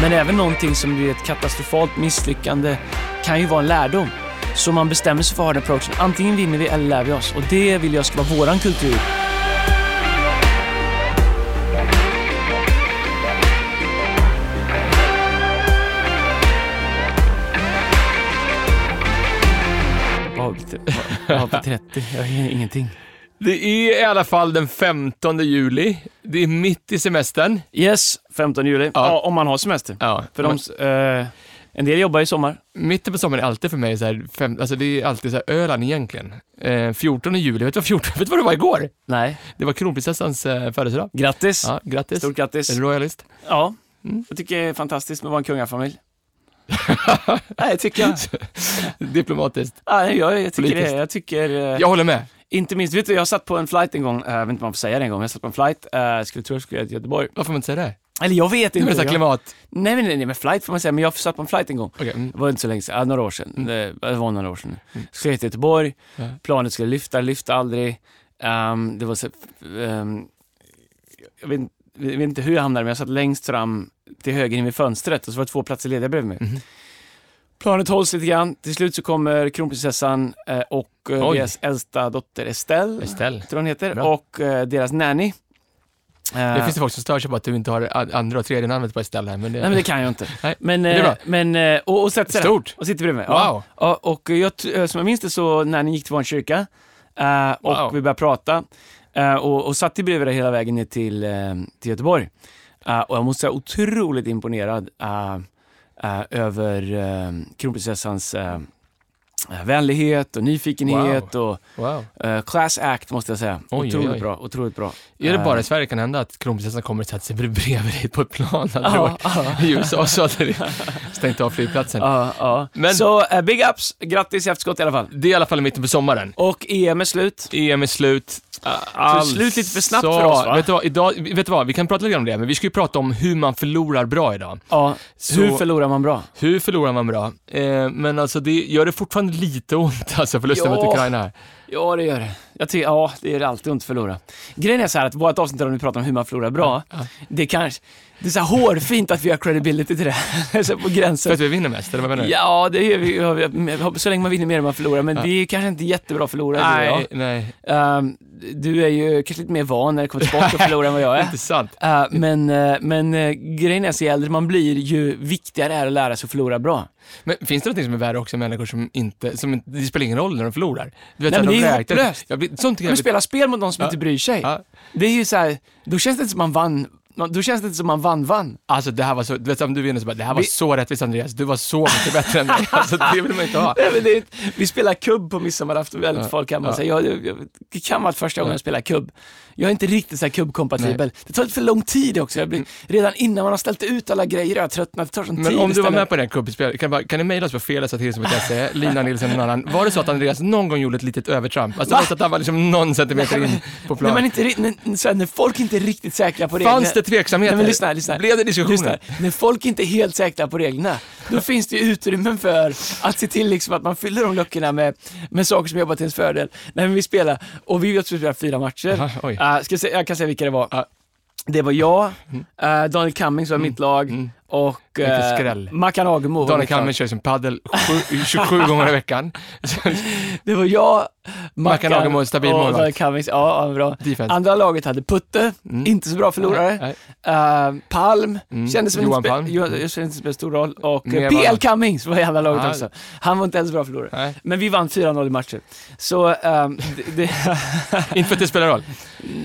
Men även någonting som blir ett katastrofalt misslyckande kan ju vara en lärdom. Så man bestämmer sig för att ha den approachen. Antingen vinner vi eller lär vi oss. Och det vill jag ska vara våran kultur. Vad har vi till- 30? Jag har ingenting. Det är i alla fall den 15 juli. Det är mitt i semestern. Yes, 15 juli. Ja, Ja. om man har semester. Ja, För de, eh, en del jobbar i sommar. Mitten på sommaren är alltid för mig så här, fem, alltså det är alltid så här Öland egentligen. Eh, 14 juli, vet du vad 14, vet du vad det var igår? Nej. Det var kronprinsessans eh, födelsedag. Grattis. Ja, grattis. Stort grattis. Är du royalist? Ja, Mm. jag tycker det är fantastiskt med att vara en kungafamilj. Nej, tycker jag. Diplomatiskt. Ja, jag, jag tycker Politiskt. det. Jag tycker, eh, Jag håller med. Inte minst, vet du, jag satt på en flight en gång, eh, jag vet inte om man får säga det en gång, jag satt på en flight, jag skulle tro jag skulle till Göteborg. Varför får man inte säga det? Eller jag vet Det inte. jag, klimat... nej, nej, nej, men flight får man säga, men jag satt på en flight en gång. Okej, mm. Det var inte så länge sedan, några år sedan. Det, det var några år sedan. Mm. Skulle till Göteborg, Ja. planet skulle lyfta, lyfta aldrig. Ehm, det var så, ehm, jag, vet, inte- jag vet inte hur jag hamnade, men jag satt längst fram till höger in vid fönstret och så var det två platser lediga bredvid mig. Mhm. Planet hålls lite grann, till slut så kommer kronprinsessan eh, och eh, Oj. deras äldsta dotter Estelle, Estelle. tror hon heter, Bra. och eh, deras nanny. Det finns det folk som stör sig på att du inte har andra och tredje namnet på Estelle här, men det... Nej men det kan jag inte. Nej, Men, det är bra. men och, och sätter. Stort. Och sitter bredvid mig. Wow. Ja, och jag, som jag minns det så när ni gick till vår kyrka och Wow. vi började prata och, och satt i bredvid dig hela vägen ner till, till Göteborg. Och jag måste säga otroligt imponerad Eh, över eh, kronprinsessans eh, vänlighet och nyfikenhet och Wow. eh, class act måste jag säga. Oj, otroligt oj, bra, otroligt bra. Är det Eh, bara i Sverige kan hända att kronprinsessan kommer och sätter sig bredvid dig på ett plan? Hade varit ja. I USA så hade det stängt av flygplatsen. Ja, ja. Men- Så eh, big ups, grattis i efterskott i alla fall. Det är i alla fall i mitten på sommaren. Och EM är slut. EM är slut. Alltså, slut lite för snabbt för oss, va? Vet du vad, idag, vet du vad, vi kan prata lite grann om det, men vi ska ju prata om hur man förlorar bra idag. Ja, Så- hur förlorar man bra? Hur förlorar man bra? Eh, men alltså det gör det fortfarande lite ont, alltså förlusten Ja. mot Ukraina här. Ja, det gör det. Jag tycker, ja, det är alltid ont att förlora. Grejen är så här att vårt avsnitt där vi pratar om hur man förlorar bra, Ja. det är kanske, det är så här hårfint att vi har credibility till det. så på För gränsen. att vi vinner mest, eller vad menar du? Ja, det gör vi. Så länge man vinner mer än man förlorar, men Ja. vi är kanske inte jättebra förlorare. Nej, nej, jag. Du är ju kanske lite mer van när det kommer till sport och förlora än vad jag är. inte sant. Uh, men uh, men uh, grejen är så äldre man blir, ju viktigare är det att lära sig att förlora bra. Men finns det något som är värre också, människor som inte, som inte, det spelar ingen roll när de förlorar? Du vet, Nej, att men de det är hopplöst. Jag blir, sånt tycker Men jag spela spel mot någon som Ja. inte bryr sig. Ja. Det är ju så här, då känns det inte som man vann, då känns det inte som man vann-vann. Alltså det här var så, du vet om du vinner så bara, det här var Vi- så rättvist Andreas, du var så mycket bättre än mig. Alltså det vill man inte ha. Nej, det vi spelar kubb på midsommarafton, väldigt Ja. folk hemma Ja. säger, jag, jag, det kan vara första gången Ja. jag spelar kubb. Jag är inte riktigt så här kubbkompatibel. Det tar lite för lång tid också. Jag blir, redan innan man har ställt ut alla grejer har jag tröttnat. Det tar sån Mm. Men tid om du var med på den kubbspelet, kan, bara- kan ni mejla oss på felsatir.se, Lina Nilsson och någon annan. Var det så att Andreas någon gång gjorde ett litet övertramp? Alltså Va? att han var liksom någon centimeter in på plan? man inte, ri- när, så här, när folk inte är riktigt säkra på reglerna. Fanns det tveksamheter? Nej, men lyssna, lyssna. Blev det diskussioner? Lyssna. När folk inte är helt säkra på reglerna, då finns det ju utrymmen för att se till liksom att man fyller de luckorna med, med saker som jobbar till ens fördel. När vi spelar, och vi har spelat fyra matcher. Aha, oj. Uh, ska jag, säga, jag kan säga vilka det var. Ja. Det var jag, uh, Daniel Cummings var mitt lag Mm. Och skräll. Mackan Agemo Daniel. Kammel kör som paddel sju- 27 gånger i veckan. Det var jag, Mackan Agemo, stabil och målvakt. Cummings. Ja, ja, bra. Defense. Andra laget hade Putte, Mm. inte så bra förlorare. Nej, Uh, Palm, Mm. kändes som Johan Palm. spe- Jo, jag kände inte spela stor roll. Och uh, Mer PL var- Cummings var i andra laget Ah. också. Han var inte ens bra förlorare. nej. Men vi vann 4-0 i matcher. Så, ehm, det, det, Inte för att det spelar roll.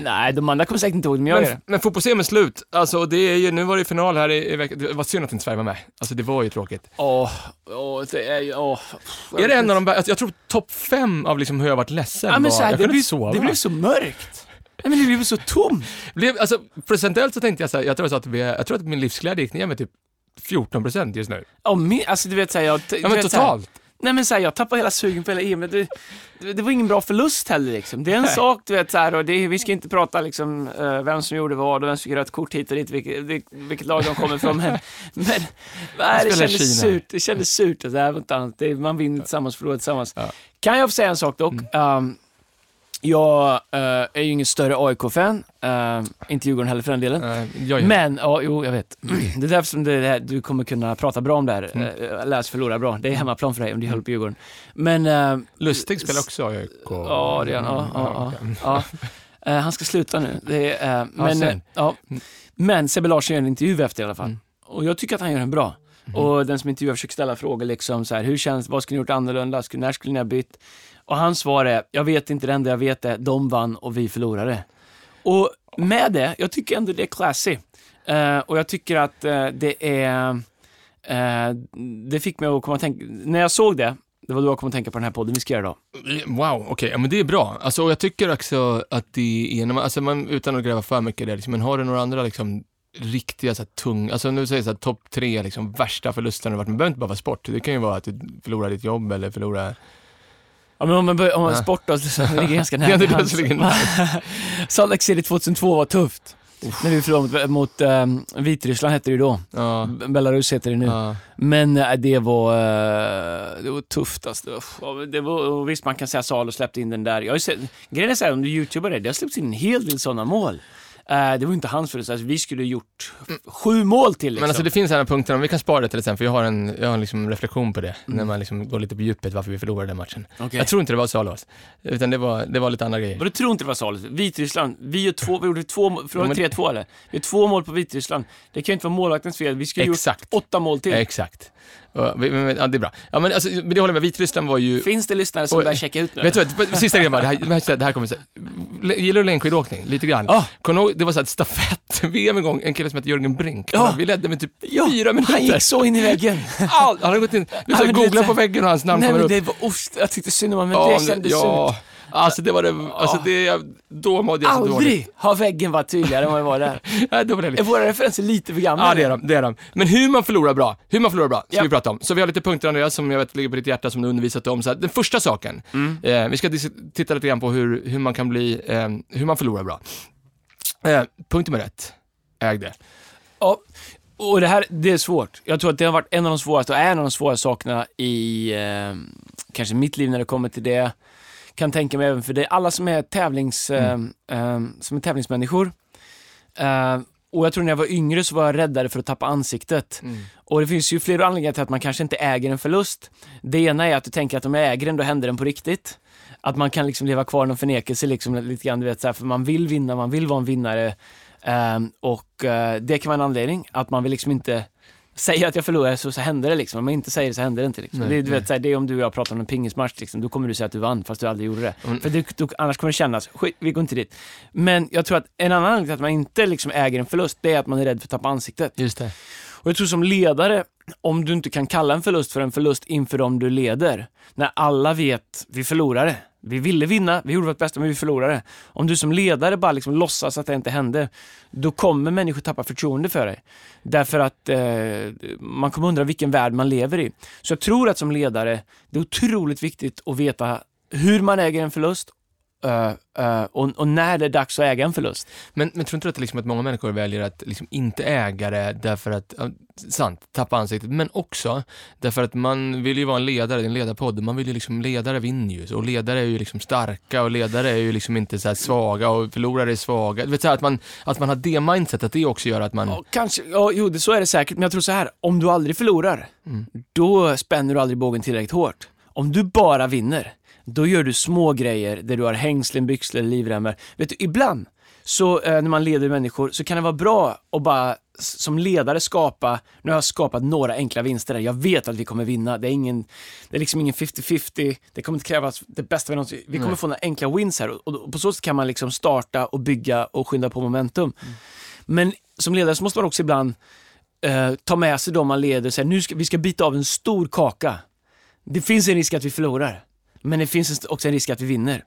nej, de andra kommer säkert inte ihåg det, men jag gör Men, det. men fotbolls-EM är slut. Alltså, det är ju, nu var det final här i, i veckan. Var synd att inte Sverige var med. Alltså det var ju tråkigt. Åh, åh, det är ju, åh. Är det en av de alltså, Jag tror topp fem av liksom hur jag varit ledsen Ja, men var, så här, jag det, kunde blev, inte sova. det blev så mörkt. Nej, men det blev så tomt. Blev, alltså, procentuellt så tänkte jag så här, jag tror, så att vi, jag tror att min livsglädje gick ner med typ 14 just nu. Och min, alltså du vet såhär, jag... du Ja men så här- totalt. Nej men såhär, jag tappade hela sugen på hela EM. Det, det, det var ingen bra förlust heller liksom. Det är en sak, du vet och det, vi ska inte prata liksom eh, vem som gjorde vad och vem som fick rött kort hit och dit, vilket, vilket, lag de kommer ifrån. Men, men nej, det kändes Kina. surt. Det kändes surt. Så här, vänta, det, man vinner tillsammans, förlorar tillsammans. Ja. Kan jag få säga en sak dock? Mm. Ehm, Jag eh, är ju ingen större AIK-fan, eh, inte Djurgården heller för den delen. Eh, jag gör. Men, ja, jo, jag vet. Det är därför som det är det här, du kommer kunna prata bra om det här. Mm. Läs förlora bra. Det är hemmaplan för dig om du håller på Djurgården. Men... Eh, Lustig spelar också AIK. Ja, det är han. Ja, ja, ja, ja. Eh, han ska sluta nu. Det är, eh, men, eh, ja. men Sebbe Larsson gör en intervju efter i alla fall. Mm. Och jag tycker att han gör den bra. Och den som intervjuar försöker ställa frågor liksom så här, hur känns vad skulle ni gjort annorlunda, Skulle- när skulle ni ha bytt? Och hans svar är, jag vet inte, det enda jag vet är, de vann och vi förlorade. Och med det, jag tycker ändå det är classy. Uh, och jag tycker att uh, det är, uh, det fick mig att komma att tänka, när jag såg det, det var då jag kom att tänka på den här podden vi ska göra idag. Wow, okej, ja, men det är bra. Alltså, och jag tycker också att det är, när man, alltså, man, utan att gräva för mycket i det, liksom, men har du några andra liksom, riktiga så här, tunga, alltså nu säger så här, topp tre liksom, värsta förlusterna du varit med, det behöver inte bara vara sport, det kan ju vara att du förlorar ditt jobb eller förlorar Ja, men om man, börjar, om man Ja. sport då, så ligger ganska nära Ja, det det ligger nära. Salt Lake City 2002 var tufft. När vi förlorade mot, mot um, Vitryssland hette det ju då. Ja, Belarus heter det nu. ja. Men äh, det var, eh, det var tufft alltså. Uff, Det var, visst, man kan säga Salo släppte in den där. Jag har ju sett, grejen är så här, om du youtubar det, det har släppts in en hel del sådana mål. Eh, det var inte hans förlust, alltså, vi skulle gjort sju mål till liksom. Men alltså det finns här punkter, om vi kan spara det till exempel, för jag har en, jag har en liksom reflektion på det, Mm. när man liksom går lite på djupet varför vi förlorade den matchen. Okej. Jag tror inte det var Salos, utan det var, det var lite andra grejer. Men du tror inte det var Salo? Vitryssland, vi gör två, vi gjorde två, mål- förlorade Ja, 3-2 eller? Vi har två mål på Vitryssland. Det kan ju inte vara målvaktens fel, vi skulle ju gjort åtta mål till. Exakt. Vi- men- ja, det är bra. Ja, men, alltså, men det håller jag med, Vitryssland var ju... Finns det lyssnare som börjar checka ut nu? Vet du vad, sista grejen bara, det här, det här, kommer så Gillar du längdskidåkning? Lite grann. Kommer du ihåg, det var så här ett stafett-VM en gång, en kille som hette Jörgen Brink. Ja. Vi ledde med typ Ja, fyra minuter. Han gick så in i väggen. All, han har gått in, men det- googla på väggen och hans namn Nej kommer men upp. det var ost, jag tyckte synd om honom, men Ja, det men- kändes ja. surt. Alltså det var det, alltså det, då mådde jag så dåligt. Aldrig har väggen varit tydligare än vad det var där. Nej, då var det Är lite. våra referenser lite för gamla? Ja det är de, det är de. Men hur man förlorar bra, hur man förlorar bra, ska Ja. vi prata om. Så vi har lite punkter Andreas som jag vet ligger på ditt hjärta som du undervisat om. Så här, den första saken, Mm. eh, vi ska titta lite grann på hur, hur man kan bli, eh, hur man förlorar bra. Eh, punkt nummer ett, äg det. Ja, och det här, det är svårt. Jag tror att det har varit en av de svåraste, och är en av de svåraste sakerna i eh, kanske mitt liv när det kommer till det. Kan tänka mig även för dig, alla som är tävlings, eh, eh, som är tävlingsmänniskor. Eh, och jag tror när jag var yngre så var jag räddare för att tappa ansiktet. Och det finns ju flera anledningar till att man kanske inte äger en förlust. Det ena är att du tänker att om jag äger den, då händer den på riktigt. Att man kan liksom leva kvar i någon förnekelse liksom lite grann, du vet, så här, för man vill vinna, man vill vara en vinnare. Ehm, och eh, det kan vara en anledning, att man vill liksom inte säga att jag förlorar så, så händer det liksom. Om man inte säger det så händer det inte. Liksom. Nej, det, du nej. vet, så här, det är om du och jag pratar om en pingismatch, liksom, då kommer du säga att du vann fast du aldrig gjorde det. Mm. För du, du, annars kommer det kännas, skit, vi går inte dit. Men jag tror att en annan anledning till att man inte liksom äger en förlust, det är att man är rädd för att tappa ansiktet. Just det. Och jag tror som ledare, om du inte kan kalla en förlust för en förlust inför dem du leder, när alla vet, vi förlorade. Vi ville vinna, vi gjorde vårt bästa men vi förlorade. Om du som ledare bara liksom låtsas att det inte hände, då kommer människor tappa förtroende för dig. Därför att eh, man kommer undra vilken värld man lever i. Så jag tror att som ledare, det är otroligt viktigt att veta hur man äger en förlust eh, eh, och, och när det är dags att äga en förlust. Men, men tror inte du att, liksom att många människor väljer att liksom inte äga det därför att, ja, sant, tappa ansiktet, men också därför att man vill ju vara en ledare, det är en ledarpodd, man vill ju liksom, ledare vinner ju, och ledare är ju liksom starka och ledare är ju liksom inte så svaga och förlorare är svaga. Du vet så här, att man, att man har det mindset, att det också gör att man, Ja, kanske, ja, jo, det, så är det säkert, men jag tror så här, om du aldrig förlorar, då spänner du aldrig bågen tillräckligt hårt. Om du bara vinner, då gör du små grejer där du har hängslen, byxor, livremmar. Vet du, ibland så eh, när man leder människor så kan det vara bra att bara som ledare skapa, nu har jag skapat några enkla vinster där. Jag vet att vi kommer vinna. Det är, ingen, det är liksom ingen 50-50. Det kommer inte krävas det bästa vi någonsin. Vi kommer Nej. få några enkla wins här och, och på så sätt kan man liksom starta och bygga och skynda på momentum. Men som ledare så måste man också ibland eh, ta med sig de man leder och säga nu ska vi ska bita av en stor kaka. Det finns en risk att vi förlorar, men det finns också en risk att vi vinner.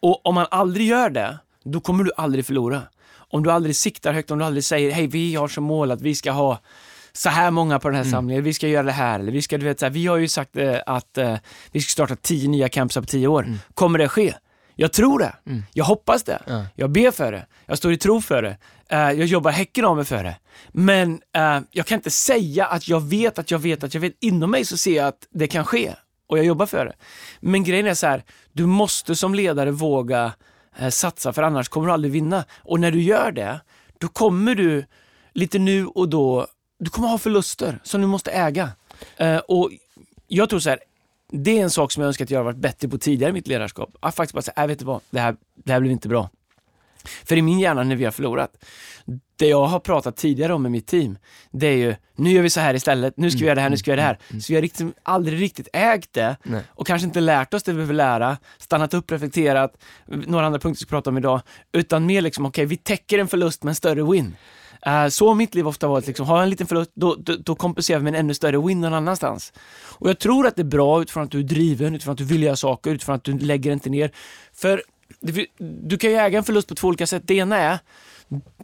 Och om man aldrig gör det, då kommer du aldrig förlora. Om du aldrig siktar högt, om du aldrig säger hej vi har som mål att vi ska ha så här många på den här samlingen, vi ska göra det här, eller vi ska, du vet, så här, vi har ju sagt eh, att eh, vi ska starta tio nya campsar på tio år. Kommer det ske? Jag tror det. Jag hoppas det. Ja. Jag ber för det. Jag står i tro för det. Eh, jag jobbar häcken av mig för det. Men eh, jag kan inte säga att jag vet att jag vet att jag vet. Inom mig så ser jag att det kan ske och jag jobbar för det. Men grejen är så här, du måste som ledare våga Eh, satsa, för annars kommer du aldrig vinna. Och när du gör det, då kommer du lite nu och då, du kommer ha förluster som du måste äga. Eh, och jag tror så här, det är en sak som jag önskar att jag varit bättre på tidigare i mitt ledarskap. Att faktiskt bara säga, äh, vet du vad, det här, det här blev inte bra. För i min hjärna när vi har förlorat, det jag har pratat tidigare om med mitt team, det är ju, nu gör vi så här istället, nu ska vi göra det här, nu ska vi göra det här. Så vi har liksom aldrig riktigt ägt det Nej. och kanske inte lärt oss det vi behöver lära, stannat upp, reflekterat, några andra punkter vi ska prata om idag, utan mer liksom, okej, vi täcker en förlust med en större win. Eh, så har mitt liv ofta varit, liksom, har jag en liten förlust, då, då, då kompenserar vi med en ännu större win någon annanstans. Och jag tror att det är bra utifrån att du är driven, utifrån att du vill göra saker, utifrån att du lägger inte ner. För du kan ju äga en förlust på två olika sätt. Det ena är,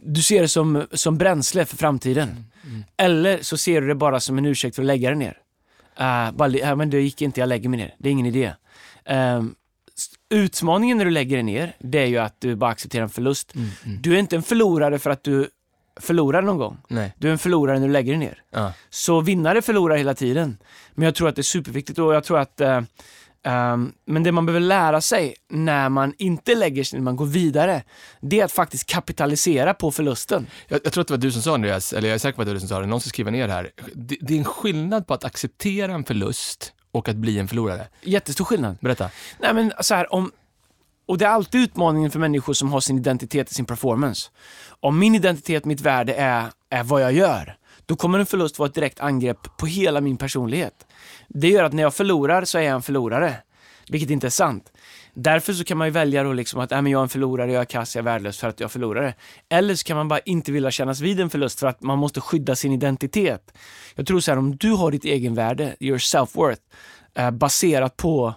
du ser det som, som bränsle för framtiden. Eller så ser du det bara som en ursäkt för att lägga det ner. Uh, bara, "Ja, men det gick inte, jag lägger mig ner. Det är ingen idé. S- utmaningen när du lägger dig ner, det är ju att du bara accepterar en förlust. Mm, mm. Du är inte en förlorare för att du förlorar någon gång. Nej. Du är en förlorare när du lägger dig ner. Ja. Så vinnare förlorar hela tiden. Men jag tror att det är superviktigt och jag tror att ehm, men det man behöver lära sig när man inte lägger sig, när man går vidare, det är att faktiskt kapitalisera på förlusten. Jag, jag tror att det var du som sa Andreas, eller jag är säker på att det var du som sa det, någon ska skriva ner det här. Det, det är en skillnad på att acceptera en förlust och att bli en förlorare. Jättestor skillnad. Berätta. Nej men så här, om, och det är alltid utmaningen för människor som har sin identitet i sin performance. Om min identitet, mitt värde är, är vad jag gör, då kommer en förlust vara ett direkt angrepp på hela min personlighet. Det gör att när jag förlorar så är jag en förlorare, vilket inte är sant. Därför så kan man ju välja då liksom att äh, men jag är en förlorare, jag är kass, jag är värdelös för att jag förlorade. Eller så kan man bara inte vilja kännas vid en förlust för att man måste skydda sin identitet. Jag tror så här, om du har ditt egenvärde, your self-worth, eh, baserat på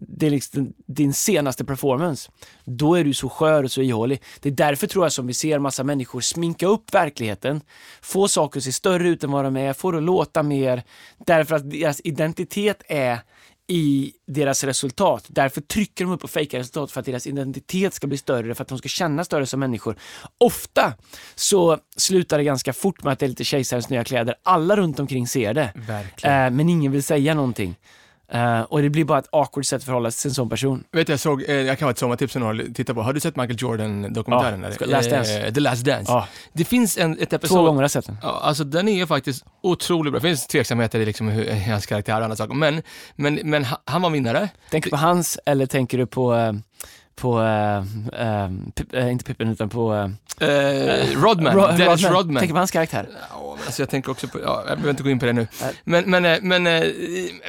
det är liksom din senaste performance, då är du så skör och så ihålig. Det är därför tror jag som vi ser massa människor sminka upp verkligheten, få saker att se större ut än vad de är, få det att låta mer, därför att deras identitet är i deras resultat. Därför trycker de upp på fejka resultat för att deras identitet ska bli större, för att de ska känna större som människor. Ofta så slutar det ganska fort med att det är lite kejsarens nya kläder. Alla runt omkring ser det. Eh, men ingen vill säga någonting. Eh, och det blir bara ett awkward sätt att förhålla sig till en sån person. Vet du, jag såg, eh, jag kan vara ett sommartips som någon tittar på. Har du sett Michael Jordan-dokumentären? Ja, Last Dance. Eh, The Last Dance. Ja, Det finns en, ett episod... två gånger har jag sett den. Ja, alltså den är faktiskt otroligt bra. Det finns tveksamheter i liksom hur, i hans karaktär och andra saker. Men, men, men ha- han var vinnare. Tänker du på hans eller tänker du på, eh, på Pip- eh, inte Pippen utan på... Rodman, Ro- Dennis Rodman. Tänker på hans karaktär. Ja, alltså jag tänker också på, ja, jag behöver inte gå in på det nu. Men, men, men,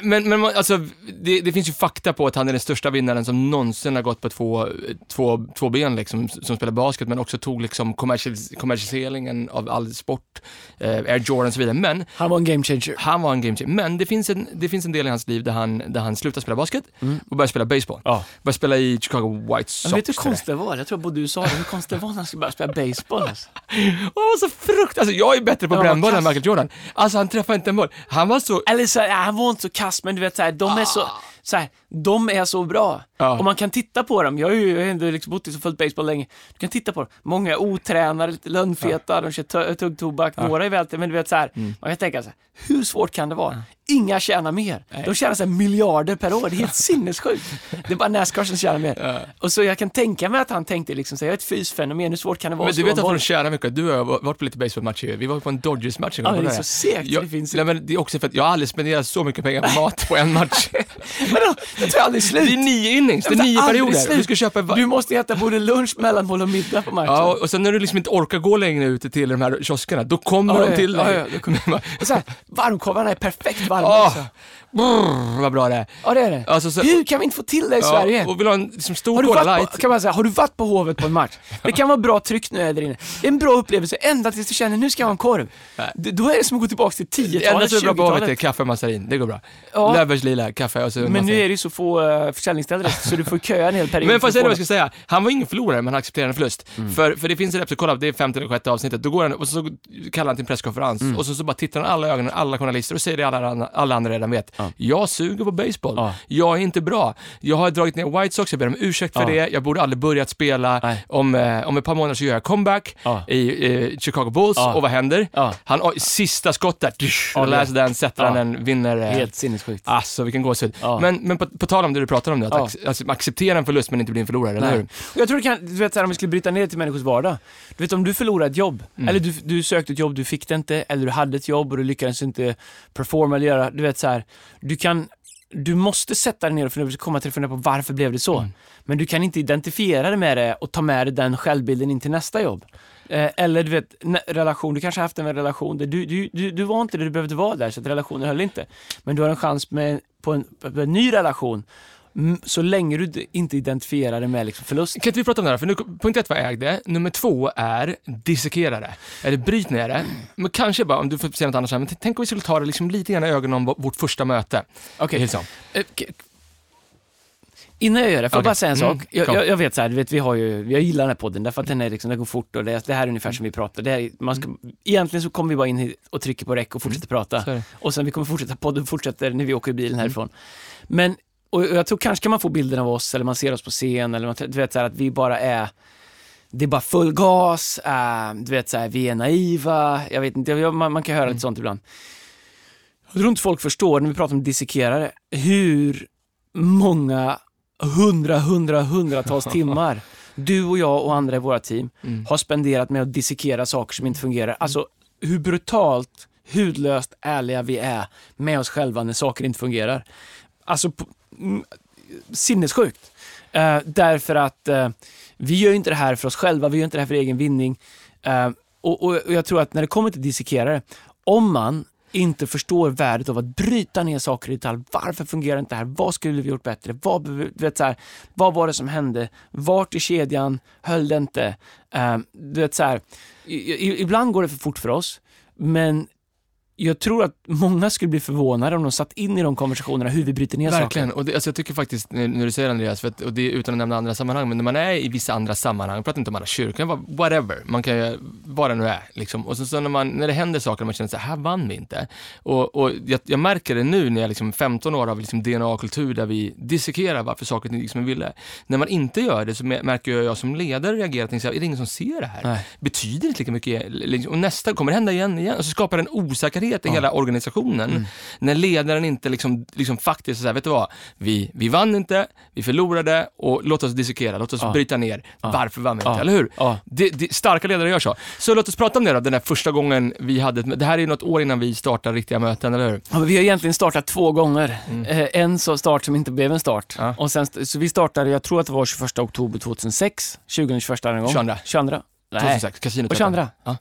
men, men alltså, det, det finns ju fakta på att han är den största vinnaren som någonsin har gått på två, två, två ben liksom, som spelar basket, men också tog liksom kommersialis- kommersialiseringen av all sport, Air Jordan och så vidare. Men Han var en game changer. han var en game changer. Men det finns en, det finns en del i hans liv där han, där han slutar spela basket och börjar spela baseball. Ja. Börjar spela i Chicago White Sox. Jag vet hur jag. konstigt det var? Jag tror både du sa det, hur konstigt det var när han skulle börja spela baseball. Alltså. Var så fruktansvärt, alltså jag är bättre på Ja, brännboll än. Michael Jordan. Alltså han träffade inte en boll. Han var så, Eller så, ja, han var inte så kass, men du vet så här, de är så, så här, de är så bra. Ja. Och man kan titta på dem, jag har ju jag har ändå liksom bott i så fullt baseball länge. Du kan titta på dem, många är otränade, lite lönnfeta, de kör tuggtobak, några är väl men du vet så här, Mm. man kan tänka så här, hur svårt kan det vara? Inga tjänar mer. De tjänar så miljarder per år, det är helt sinnessjukt. Det är bara Nascar som tjänar mer. Och så jag kan tänka mig att han tänkte liksom så jag är ett fysfenomen, hur svårt kan det vara? men du vet att de tjänar mycket. Du har varit på lite baseballmatcher Vi var på en Dodgers-match en Ja, gång. det är så segt, jag, det finns nej, men det är också för att jag har aldrig spenderat så mycket pengar på mat på en match. Vadå? Det tar aldrig slut. det är nio innings, det är nio perioder. Du ska köpa Du måste äta både lunch, mellanmål och middag på matchen. Ja, och sen när du liksom inte orkar gå längre ut till de här kioskerna, då kommer Ja, de ja, till ja, dig. ja, då så här, varmkorvarna är perfekt varma Åh, också. brr, vad bra det är. Ja, det är det. Alltså, så- Hur kan vi inte få till det i Sverige? och vill ha en liksom, stor Har du, Cola varit light. på, kan man säga, har du varit på Hovet på en match? Det kan vara bra tryck nu där inne. Det är en bra upplevelse ända tills du känner nu ska jag ha en korv. D- Då är det som att gå tillbaka till Det enda 10-talet, som är bra på havet är 20-talet. kaffe och massarin, det går bra. Ja. Löfbergs lila, kaffe och så Men nu är det ju så få uh, försäljningsställen så du får köa en hel period. Men får jag säga vad jag ska säga? Han var ingen förlorare, men han accepterade en förlust. Mm. För, för det finns en episod, kolla, det är femte eller sjätte avsnittet, då går han och så, kallar han till en presskonferens Mm. och så, så bara tittar han alla ögonen, alla journalister och säger det alla, alla, alla andra redan vet. Ja. Jag suger på baseball. Ja. Jag är inte bra. Jag har dragit ner White Sox, jag ber om ursäkt för det. Jag borde aldrig börjat spela. Nej. Om, eh, om ett par månader så gör jag comeback i eh, Chicago Bulls och vad händer? Han, oj, sista skottet, Ja, läser den, sätter han den, vinner. eh, Helt sinnessjukt. Alltså vilken gåshud. Men, men på, på tal om det du pratar om nu, att ac- alltså, acceptera en förlust men inte bli en förlorare, eller Nej. hur? Och jag tror det kan, du vet så här, om vi skulle bryta ner det till människors vardag. Du vet om du förlorar ett jobb, Mm. eller du, du sökte ett jobb, du fick det inte, eller du hade ett jobb och du lyckades inte performa eller göra, du vet så här, du kan du måste sätta dig ner och fundera, komma till fundera på varför blev det så. Mm. Men du kan inte identifiera det med det och ta med dig den självbilden in till nästa jobb. Eh, eller du vet, relation, du kanske har haft en relation där du, du, du, du var inte där du behövde vara där, så relationen höll inte. Men du har en chans med, på, en, på en ny relation, så länge du inte identifierar det med liksom förlust. Kan inte vi prata om det här? För nu, punkt ett var äg det. Nummer två är dissekera det. Eller bryt ner det. Men kanske bara, om du får säga något annat sen, men tänk om vi skulle ta det liksom lite grann i ögonen om vårt första möte. Okej. Hillsong. Eh, Innan jag gör det, får jag Okej. bara säga en Mm, sak? Jag, kom. jag, jag vet så här, vet, vi har ju, jag gillar den här podden därför att den, är liksom, den går fort och det, det här är ungefär som vi pratar. Det är, man ska, egentligen så kommer vi bara in hit och trycker på rec och fortsätter prata. Är det. Och sen vi kommer fortsätta podden fortsätter när vi åker i bilen härifrån. Men, och jag tror kanske kan man få bilden av oss eller man ser oss på scen eller man, du vet så här, att vi bara är det är bara full gas, eh, du vet så här, vi är naiva, jag vet inte, jag- man, man kan höra lite sånt ibland. Jag tror inte folk förstår när vi pratar om dissekerare, hur många hundra, hundra, hundratals timmar du och jag och andra i våra team Mm. har spenderat med att dissekera saker som inte fungerar. Alltså hur brutalt, hudlöst ärliga vi är med oss själva när saker inte fungerar. Alltså på, mm, sinnessjukt. Eh, därför att eh, vi gör inte det här för oss själva, vi gör inte det här för egen vinning. Eh, och, och, och jag tror att när det kommer till dissekerare, om man inte förstår värdet av att bryta ner saker i detalj. Varför fungerar inte det här? Vad skulle vi gjort bättre? Vad, vet, så här, vad var det som hände? Vart i kedjan höll det inte? Eh, du vet, så här, i, i, ibland går det för fort för oss, men jag tror att många skulle bli förvånade om de satt in i de konversationerna hur vi bryter ner Verkligen, saker. och det, alltså jag tycker faktiskt, när du säger Andreas, för att, och det är utan att nämna andra sammanhang, men när man är i vissa andra sammanhang, pratar inte om alla kyrkan, bara whatever, man kan ju vara nu är, liksom. Och så, så när, man, när det händer saker, man känner så här, här vann vi inte. Och, och jag, jag märker det nu när jag liksom 15 år av liksom DNA-kultur där vi dissekerar varför saker och ting gick som vi ville. När man inte gör det så mä- märker jag, jag som ledare reagerar och tänker så här, är det ingen som ser det här? Nej. betyder inte lika mycket. liksom, Och nästa kommer det hända igen, igen. Och så skapar det en osäkerhet i hela organisationen. När ledaren inte liksom, liksom faktiskt säger, vet du vad? Vi, vi vann inte, vi förlorade och låt oss dissekera, låt oss Ja. bryta ner. Varför vann vi inte? Ja. Eller hur? Ja. Det, det, starka ledare gör så. Så låt oss prata om det då, den där första gången vi hade Det här är ju något år innan vi startar riktiga möten, eller hur? Ja, men vi har egentligen startat två gånger. Eh, en så start som inte blev en start. Ja. Och sen, så vi startade, jag tror att det var 21 oktober 2006, 2021 en gång. 22. 22. Nej. 2006, kasinot. Och 22. Ja.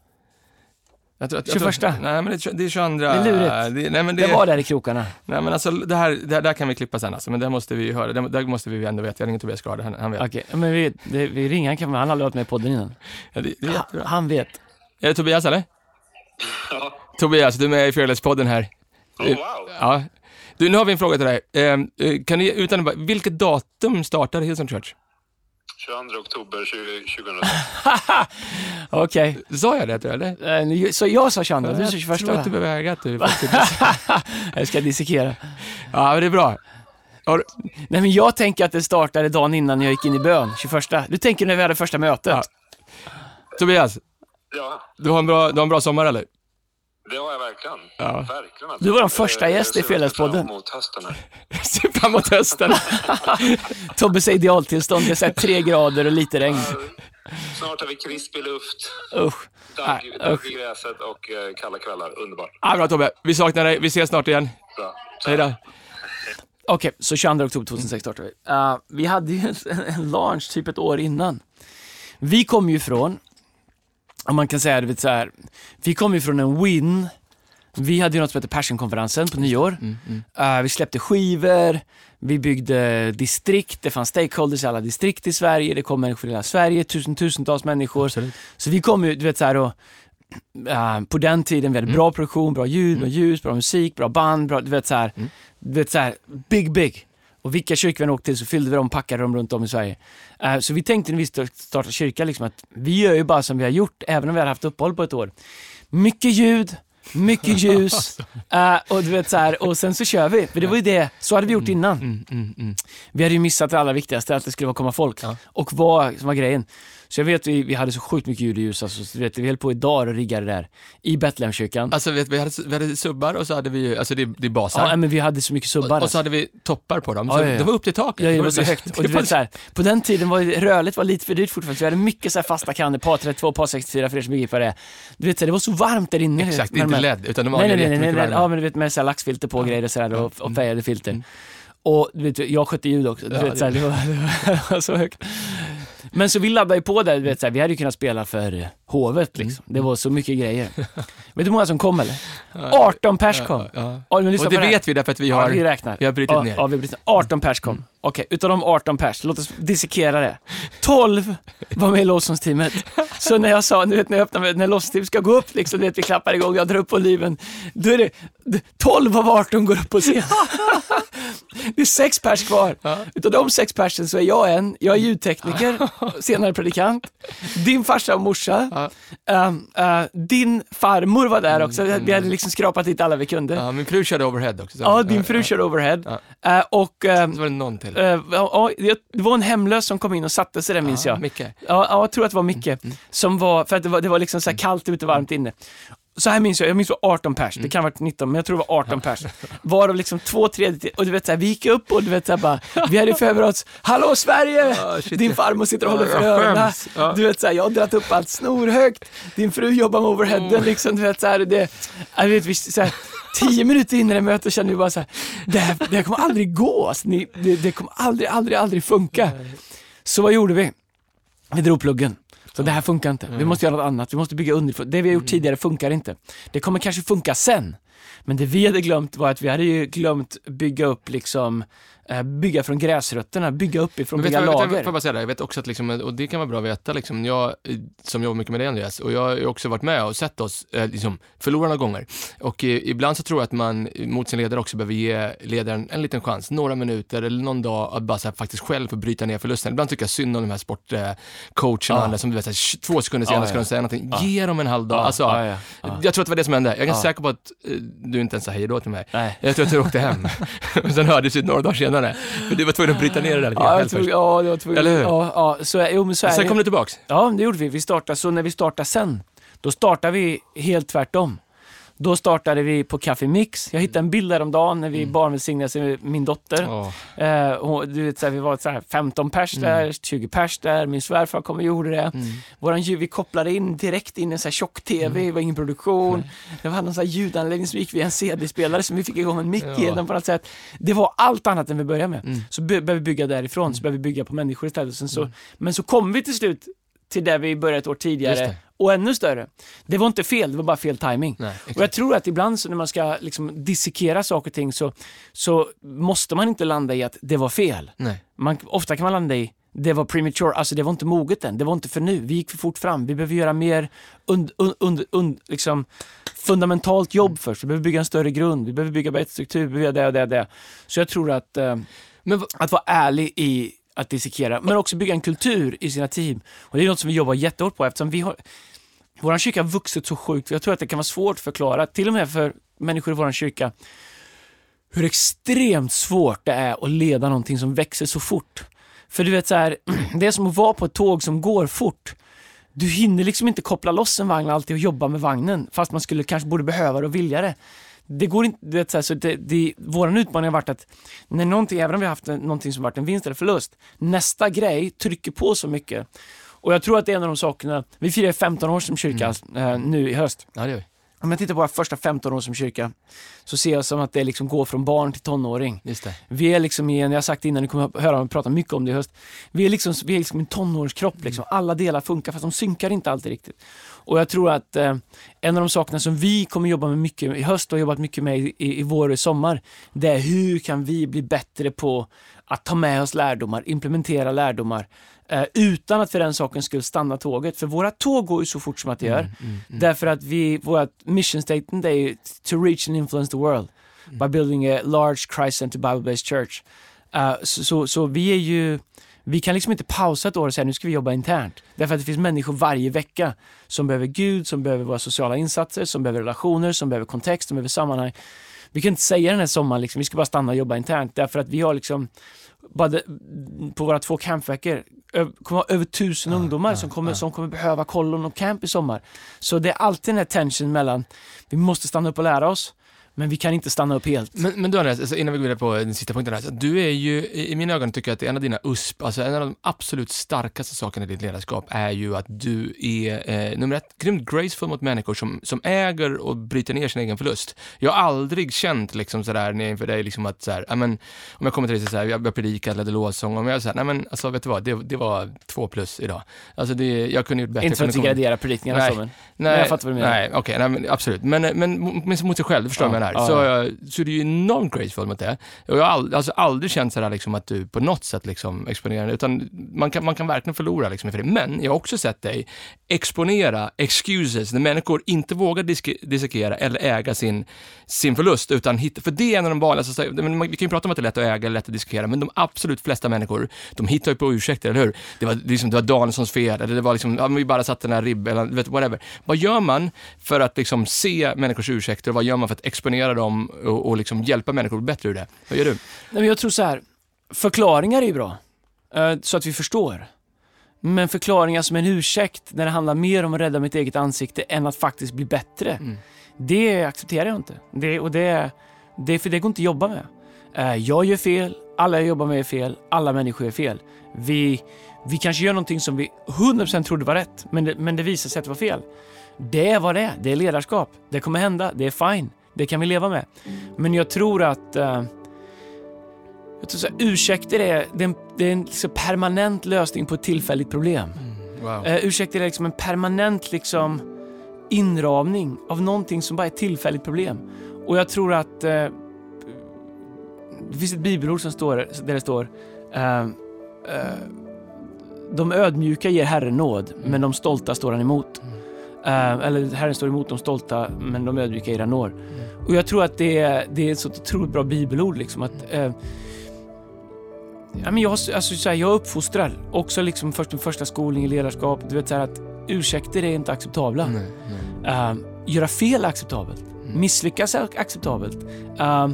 Jag tror, att- jag 21. Tror, nej, men det, är- det är 22. Det är lurigt. Det, nej, men det, Det var där i krokarna. Nej men alltså det här, det här där kan vi klippa sen alltså, men det måste vi ju höra, det, där måste vi ju ändå veta. Jag ringer Tobias Gard, han, han vet. Okej, men vi, det, vi ringer, han, kan, han har aldrig varit med i podden innan. Ja, det, det är Ha, jättebra. han vet. Är det Tobias eller? Ja. Tobias, du är med i Fearless-podden här. Oh, wow. Ja. Du, nu har vi en fråga till dig. Eh, eh, kan du, utan vilket datum startade Hillsong Church? 22 oktober 20, 2006. Okej, Sa jag det eller? Eh, så jag sa 22, du sa 21 Jag tror att du behöver äga att du. Jag ska dissekera. Ja, men det är bra. Har Nej men jag tänker att det startade dagen innan jag gick in i bön, 21. Du tänker när vi hade första mötet? Ja. Tobias, Ja, du har en bra, du har en bra sommar eller? Det har jag verkligen. Ja. Verkligen. alltså. Du var den första gäst i jag ser fram emot hösten här. Se fram emot hösten. Tobbes idealtillstånd, det är så här tre grader och lite regn. Snart har vi krispig luft, Usch. dagg, Nej, i gräset och eh, kalla kvällar. Underbart. Ja, bra Tobbe, vi saknar dig. Vi ses snart igen. Bra. Hej då. Okej, så 22 oktober 2006 startade vi. Uh, vi hade ju en, en launch typ ett år innan. Vi kom ju från, om man kan säga det så här, vi kom ju från en win. Vi hade ju något som heter Passionkonferensen på nyår. Uh, vi släppte skivor, vi byggde distrikt, det fanns stakeholders i alla distrikt i Sverige, det kom människor i hela Sverige, tusen, tusentals människor. Absolut. Så vi kom ju, du vet så här och, eh, på den tiden, vi hade bra produktion, bra ljud, bra ljus, bra musik, bra band, bra, du vet så här, du vet så här, big, big. Och vilka kyrkor vi än åkte till så fyllde vi dem, packade dem runt om i Sverige. Eh, så vi tänkte när vi sta- startade kyrka liksom att vi gör ju bara som vi har gjort, även om vi har haft uppehåll på ett år. Mycket ljud, mycket ljus eh, och du vet så här, och sen så kör vi. För det var ju det, så hade vi gjort innan. Mm, mm, mm. Vi hade ju missat det allra viktigaste, att det skulle komma folk. Ja. Och vad som var grejen. Så jag vet, vi, vi hade så sjukt mycket ljud och ljus, alltså, så vet, vi höll på idag och riggade där. I Betlehemskyrkan. Alltså vet, vi, hade, vi hade subbar och så hade vi alltså det, det är basar. Ja, men vi hade så mycket subbar. och, och så hade vi toppar på dem, Ja, så ja, ja. det var upp till taket. Ja, det var så högt. Och du vet, så här, på den tiden var rörligt var lite för dyrt fortfarande, så vi hade mycket så här fasta kannor, par 32, par 64 för er som begriper det. Du vet, så här, det var så varmt där inne. Exakt, de inte LED, utan de var Nej, nej, nej, nej, nej, ja men du vet med så här laxfilter på och grejer och sådär och, och färgade filter. Och du vet, jag skötte ljud också, du Ja, vet, så här, det, var, det var så högt. Men så vi laddade ju på där, du vet, så här, vi hade ju kunnat spela för hovet liksom. Det var så mycket grejer. vet du hur många som kom eller? 18 pers kom. Ja, ja. Ja, men lyssna Och det vet vi därför att vi Ja, har, vi räknar. vi har brutit ja, ner. Ja, vi har brutit ner. 18 pers kom. Okej, utav de 18 pers, låt oss dissekera det. 12 var med i lovsångsteamet. Så när jag sa, du vet när jag öppnar, när lovsångsteamet ska gå upp, liksom, du vet vi klappar igång, jag drar upp volymen. Då är det, d- 12 av 18 går upp på scen. Det är sex pers kvar. Utav de sex persen så är jag en, jag är ljudtekniker, senare predikant. Din farsa och morsa. Ehm, eh, din farmor var där också, vi hade liksom skrapat dit alla vi kunde. Ja, min fru körde overhead också. så- Ja, din fru kör overhead. Eh, och ehm, Så var det någon till. eh, ja, ja, det var en hemlös som kom in och satte sig där minns Ja, jag. Micke. Ja, ja, jag tror att det var Micke. Som var, för att det var, det var liksom så här kallt ute och varmt inne. Så här minns jag, jag minns det var 18 pers, det kan ha varit 19, men jag tror det var 18 pers. Varav liksom två tredjedelar, och du vet så här, vi gick upp och du vet så här bara, vi hade förberett oss, Hallå Sverige! Din farmor sitter och håller för öronen. Du vet så här, jag har dragit upp allt snorhögt, din fru jobbar med overheaden liksom, du vet så här, det, jag vet, vi, så här, Tio minuter in i det mötet kände vi bara så här, det här, det här kommer aldrig gå, alltså, ni, det, det kommer aldrig, aldrig, aldrig funka. Så vad gjorde vi? Vi drog pluggen. Så det här funkar inte. Vi måste göra något annat. Vi måste bygga underifrån. Det vi har gjort tidigare funkar inte. Det kommer kanske funka sen. Men det vi hade glömt var att vi hade ju glömt bygga upp liksom, bygga från gräsrötterna, bygga uppifrån, bygga du vad- vet lager. Jag bara säga det? Jag vet också att, liksom, och det kan vara bra att veta, liksom, jag eh, som jobbar mycket med det Andreas, och jag har också varit med och sett oss eh, liksom, förlora några gånger. Och eh, ibland så tror jag att man eh, mot sin ledare också behöver ge ledaren en liten chans, några minuter eller någon dag att bara här, faktiskt själv få bryta ner förlusten. Ibland tycker jag synd om de här sportcoacherna och Ja. som du vet, här, två sekunder senare ja. ska de säga någonting. Ja. Ge dem en halv dag. Ja, Alltså, ja, ja, ja. Jag tror att det var det som hände. Jag är ganska säker på att eh, du inte ens sa hej då till mig. Nej. Jag tror att du åkte hem. och sen hördes vi några dagar senare. För du var tvungen att bryta ner det där lite Ja, jag tror, ja, det var tvungen. Eller hur? Ja, ja, så, jo, men så är Sen det. kom du tillbaks. Ja, det gjorde vi. vi startade, så när vi startade sen, då startade vi helt tvärtom. Då startade vi på Café Mix. Jag hittade en bild häromdagen när vi Mm. barnvälsignade min dotter. Ja. Eh, du vet, så här, vi var så här 15 pers Mm. där, 20 pers där, min svärfar kom och gjorde det. Våran ljud, vi kopplade in direkt in en tjock-tv, Mm. det var ingen produktion. Det var någon ljudanläggning som gick via en CD-spelare som vi fick igång en mick Ja. genom på något sätt. Det var allt annat än vi började med. Mm. Så började vi bygga därifrån, så började vi bygga på människor istället. Sen så, Men så kom vi till slut till där vi började ett år tidigare. Och ännu större. Det var inte fel, det var bara fel timing. Nej, Och jag tror att ibland så när man ska liksom dissekera saker och ting så, så måste man inte landa i att det var fel. Nej. Man, ofta kan man landa i det var premature, alltså det var inte moget än, det var inte för nu, vi gick för fort fram, vi behöver göra mer und, und, und, und, liksom, fundamentalt jobb först, vi behöver bygga en större grund, vi behöver bygga bättre struktur, vi behöver det och det och det. Så jag tror att, eh, Men att vara ärlig i att dissekera, men också bygga en kultur i sina team. Och det är något som vi jobbar jättehårt på eftersom vi har vår kyrka har vuxit så sjukt. Jag tror att det kan vara svårt att förklara, till och med för människor i vår kyrka, hur extremt svårt det är att leda någonting som växer så fort. För du vet så här, det är som att vara på ett tåg som går fort. Du hinner liksom inte koppla loss en vagn alltid och jobba med vagnen, fast man skulle kanske borde behöva det och vilja det. Det går inte, du vet, så här, så det, det, våran utmaning har varit att när någonting, även om vi har haft någonting som varit en vinst eller förlust, nästa grej trycker på så mycket. Och jag tror att det är en av de sakerna, vi firar 15 år som kyrka eh, nu i höst. Ja, det gör vi. Om jag tittar på våra första 15 år som kyrka, så ser jag som att det liksom går från barn till tonåring. Just det. Vi är liksom i en, jag har sagt innan, ni kommer att höra mig prata mycket om det i höst. Vi är liksom, vi är liksom en tonårskropp, liksom. alla delar funkar fast de synkar inte alltid riktigt. Och jag tror att eh, en av de sakerna som vi kommer jobba med mycket i höst och har jobbat mycket med i, i, i vår och i sommar, det är hur kan vi bli bättre på att ta med oss lärdomar, implementera lärdomar, eh, utan att för den saken skulle stanna tåget. För våra tåg går ju så fort som att det gör. Därför att vi, vårt mission statement är ju to reach and influence the world by building a large Christ-centered Bible-based church. Uh, så, så, så vi är ju Vi kan liksom inte pausa ett år och säga nu ska vi jobba internt. Därför att det finns människor varje vecka som behöver Gud, som behöver våra sociala insatser, som behöver relationer, som behöver kontext, som behöver sammanhang. Vi kan inte säga den här sommaren liksom, vi ska bara stanna och jobba internt därför att vi har liksom bara på våra två campveckor kommer ha över tusen ungdomar som, kommer, som kommer behöva kollon och camp i sommar. Så det är alltid den här tension mellan, vi måste stanna upp och lära oss, men vi kan inte stanna upp helt. Men, men du Andreas, alltså innan vi går vidare på den sista punkten här. Så du är ju, i mina ögon tycker jag att en av dina USP, alltså en av de absolut starkaste sakerna i ditt ledarskap är ju att du är, eh, nummer ett, grymt graceful mot människor som, som äger och bryter ner sin egen förlust. Jag har aldrig känt liksom sådär när jag inför dig liksom att såhär, men, om jag kommer till dig och säger jag, jag predikade, ledde lovsång, om jag säger nej men alltså vet du vad, det, det var två plus idag. Alltså det, jag kunde gjort bättre. Inte för att gradera predikningarna så, men Nej, jag fattar vad du menar. Nej, okej, nej, men absolut. Men, men, men mot sig själv, du förstår Ja, vad jag menar. Ja, så, ja. eh, så är du ju enormt graceful mot det. Och jag har all, alltså aldrig känt sådär liksom att du på något sätt liksom exponerar, utan man kan, man kan verkligen förlora liksom inför det. Men jag har också sett dig exponera excuses när människor inte vågar dissekera eller äga sin, sin förlust, utan hitta, för det är en av de vanligaste, man- vi kan ju prata om att det är lätt att äga eller lätt att diskera, men de absolut flesta människor, de hittar ju på ursäkter, eller hur? Det var, liksom, det var Danielssons fel, eller det var liksom, ja, men vi bara satte den här ribb, eller vet, whatever. Vad gör man för att liksom se människors ursäkter och vad gör man för att exponera dem och, och liksom hjälpa människor att bli bättre ur det? Vad gör du? Nej, men jag tror så här. förklaringar är ju bra, eh, så att vi förstår. Men förklaringar som en ursäkt, när det handlar mer om att rädda mitt eget ansikte än att faktiskt bli bättre, Mm. det accepterar jag inte. Det, och det, det, för det går inte att jobba med. Eh, Jag gör fel, alla jag jobbar med är fel, alla människor är fel. Vi, vi kanske gör någonting som vi 100% trodde var rätt, men det, men det visar sig att det var fel. Det är vad det är, det är ledarskap. Det kommer hända, det är fine. Det kan vi leva med. Men jag tror att eh, jag tror så här, ursäkter är, det är en, det är en liksom permanent lösning på ett tillfälligt problem. Wow. Uh, ursäkter är liksom en permanent liksom inramning av någonting som bara är ett tillfälligt problem. Och jag tror att eh, det finns ett bibelord som står där det står eh, eh, De ödmjuka ger Herren nåd, men de stolta står han emot. Eh, eller Herren står emot de stolta, men de ödmjuka ger han nåd. Och jag tror att det är, det är ett så otroligt bra bibelord. Liksom, att, eh, ja, men jag, alltså, så här, jag uppfostrar också liksom först min första skolning i ledarskap. Du vet, så här, att ursäkter är inte acceptabla. Nej, nej. Uh, göra fel är acceptabelt. Mm. Misslyckas är acceptabelt. Uh,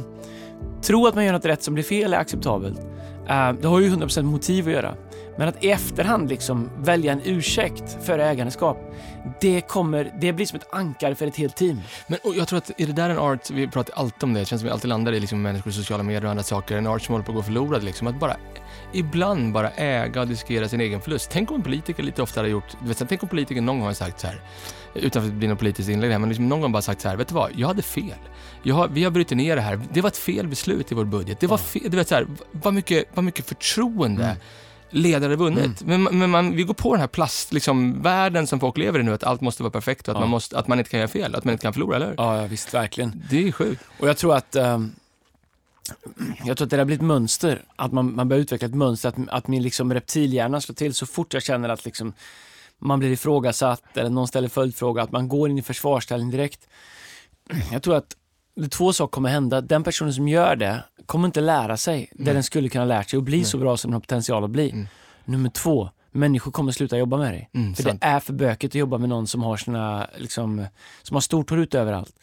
tro att man gör något rätt som blir fel är acceptabelt. Uh, det har ju 100% motiv att göra. Men att i efterhand liksom välja en ursäkt för ägandeskap, det, kommer, det blir som ett ankare för ett helt team. Men jag tror att är det där en art, vi pratar alltid om det, det känns som vi alltid landar i liksom människor, sociala medier och andra saker, en art som håller på att gå förlorad liksom. Att bara, ibland bara äga och diskera sin egen förlust. Tänk om en politiker lite oftare har gjort, vet, tänk om politiker någon gång har sagt så här, utan att det blir något politiskt inlägg här, men liksom någon gång bara sagt så här, vet du vad, jag hade fel. Jag har, vi har brutit ner det här, det var ett fel beslut i vår budget. Det var fel, du vet så här, vad mycket, vad mycket förtroende Mm. Ledare vunnit. Men, men man, vi går på den här plast, liksom, världen som folk lever i nu, att allt måste vara perfekt och att, Ja. man, måste, att man inte kan göra fel, att man inte kan förlora, eller hur? Ja, visst, verkligen. Det är sjukt. Och jag tror att ehm, jag tror att det där blir ett mönster, att man, man börjar utveckla ett mönster, att, att min liksom reptilhjärna slår till så fort jag känner att liksom, man blir ifrågasatt eller någon ställer följdfråga, att man går in i försvarsställning direkt. Jag tror att två saker kommer hända. Den personen som gör det kommer inte lära sig det Nej. den skulle kunna lärt sig och bli Nej. så bra som den har potential att bli. Mm. Nummer två, människor kommer sluta jobba med dig. Mm, För sant. det är för bökigt att jobba med någon som har sina, liksom, som har stort hår ut överallt.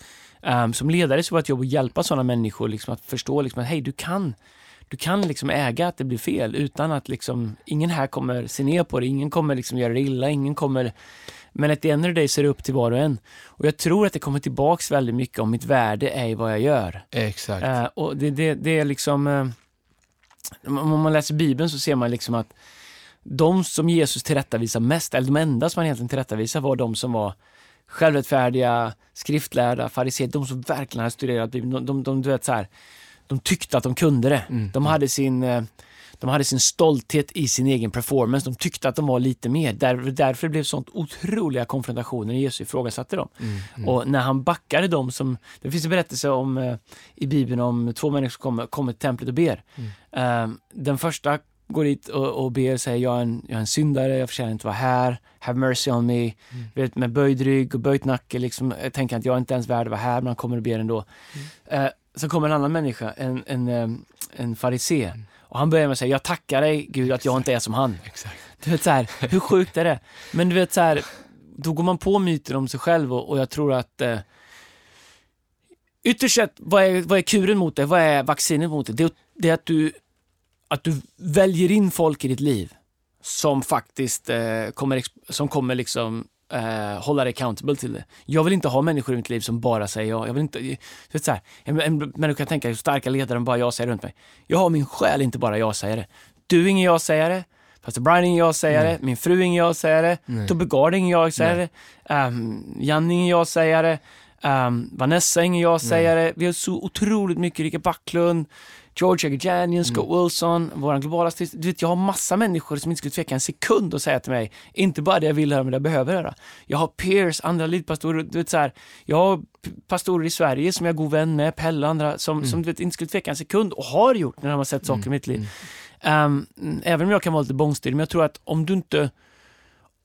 Um, som ledare så var ett jobb att hjälpa sådana människor liksom, att förstå liksom, att hej, du kan, du kan liksom äga att det blir fel utan att liksom, ingen här kommer se ner på det, ingen kommer liksom göra det illa, ingen kommer men att the end of the day så är det upp till var och en. Och jag tror att det kommer tillbaks väldigt mycket om mitt värde är i vad jag gör. Exakt. Eh, och det, det, det är liksom... eh, om man läser Bibeln så ser man liksom att de som Jesus tillrättavisar mest, eller de enda som han egentligen tillrättavisar var de som var självrättfärdiga, skriftlärda, fariséer, de som verkligen hade studerat Bibeln. De, de, de, du vet, så här, de tyckte att de kunde det. Mm. De, hade sin, eh, de hade sin stolthet i sin egen performance. De tyckte att de var lite mer. Där, därför blev det sånt otroliga konfrontationer när Jesus ifrågasatte dem. Mm, mm. Och när han backade dem som... Det finns en berättelse om, eh, i Bibeln om två människor som kommer, kommer till templet och ber. Mm. Eh, den första går dit och, och ber och säger jag är, en, jag är en syndare, jag förtjänar inte vara här, have mercy on me. Mm. Vet, med böjd rygg och böjt nacke, liksom, jag tänker att jag är inte ens värd att vara här, men han kommer och ber ändå. Mm. Eh, så kommer en annan människa, en, en, eh, en farisé. Och han börjar med att säga, jag tackar dig Gud att jag inte är som han. Exakt. Du vet så här, hur sjukt är det? Men du vet så här, då går man på myten om sig själv och, och jag tror att eh, ytterst sett, vad är, vad är kuren mot det? Vad är vaccinet mot det? Det, är- det är att du, att du väljer in folk i ditt liv som faktiskt eh, kommer, som kommer liksom eh, hålla dig accountable till det. Jag vill inte ha människor i mitt liv som bara säger ja. Jag vill inte, vet så här, en, en människa kan tänka, starka ledare än bara jag säger runt mig. Jag har min själ, inte bara jag säger det. Du är ingen jag säger det. Pastor Brian är ingen jag säger det. Min fru är ingen jag säger det. Nej. Tobbe Gard är ingen jag säger det. Um, Janne är ingen jag säger det. Um, Vanessa är ingen jag säger det. Vi har så otroligt mycket, Rika Backlund, George Agajanian, Scott Wilson, vår globala artist. Du vet, jag har massa människor som inte skulle tveka en sekund att säga till mig, inte bara det jag vill höra, men det jag behöver höra. Jag har peers, andra lidpastorer, du vet så här, jag har pastorer i Sverige som jag är god vän med, Pelle och andra, som, som du vet, inte skulle tveka en sekund och har gjort när de har sett saker i mitt liv. Ehm, även om jag kan vara lite bångstyrig, men jag tror att om du inte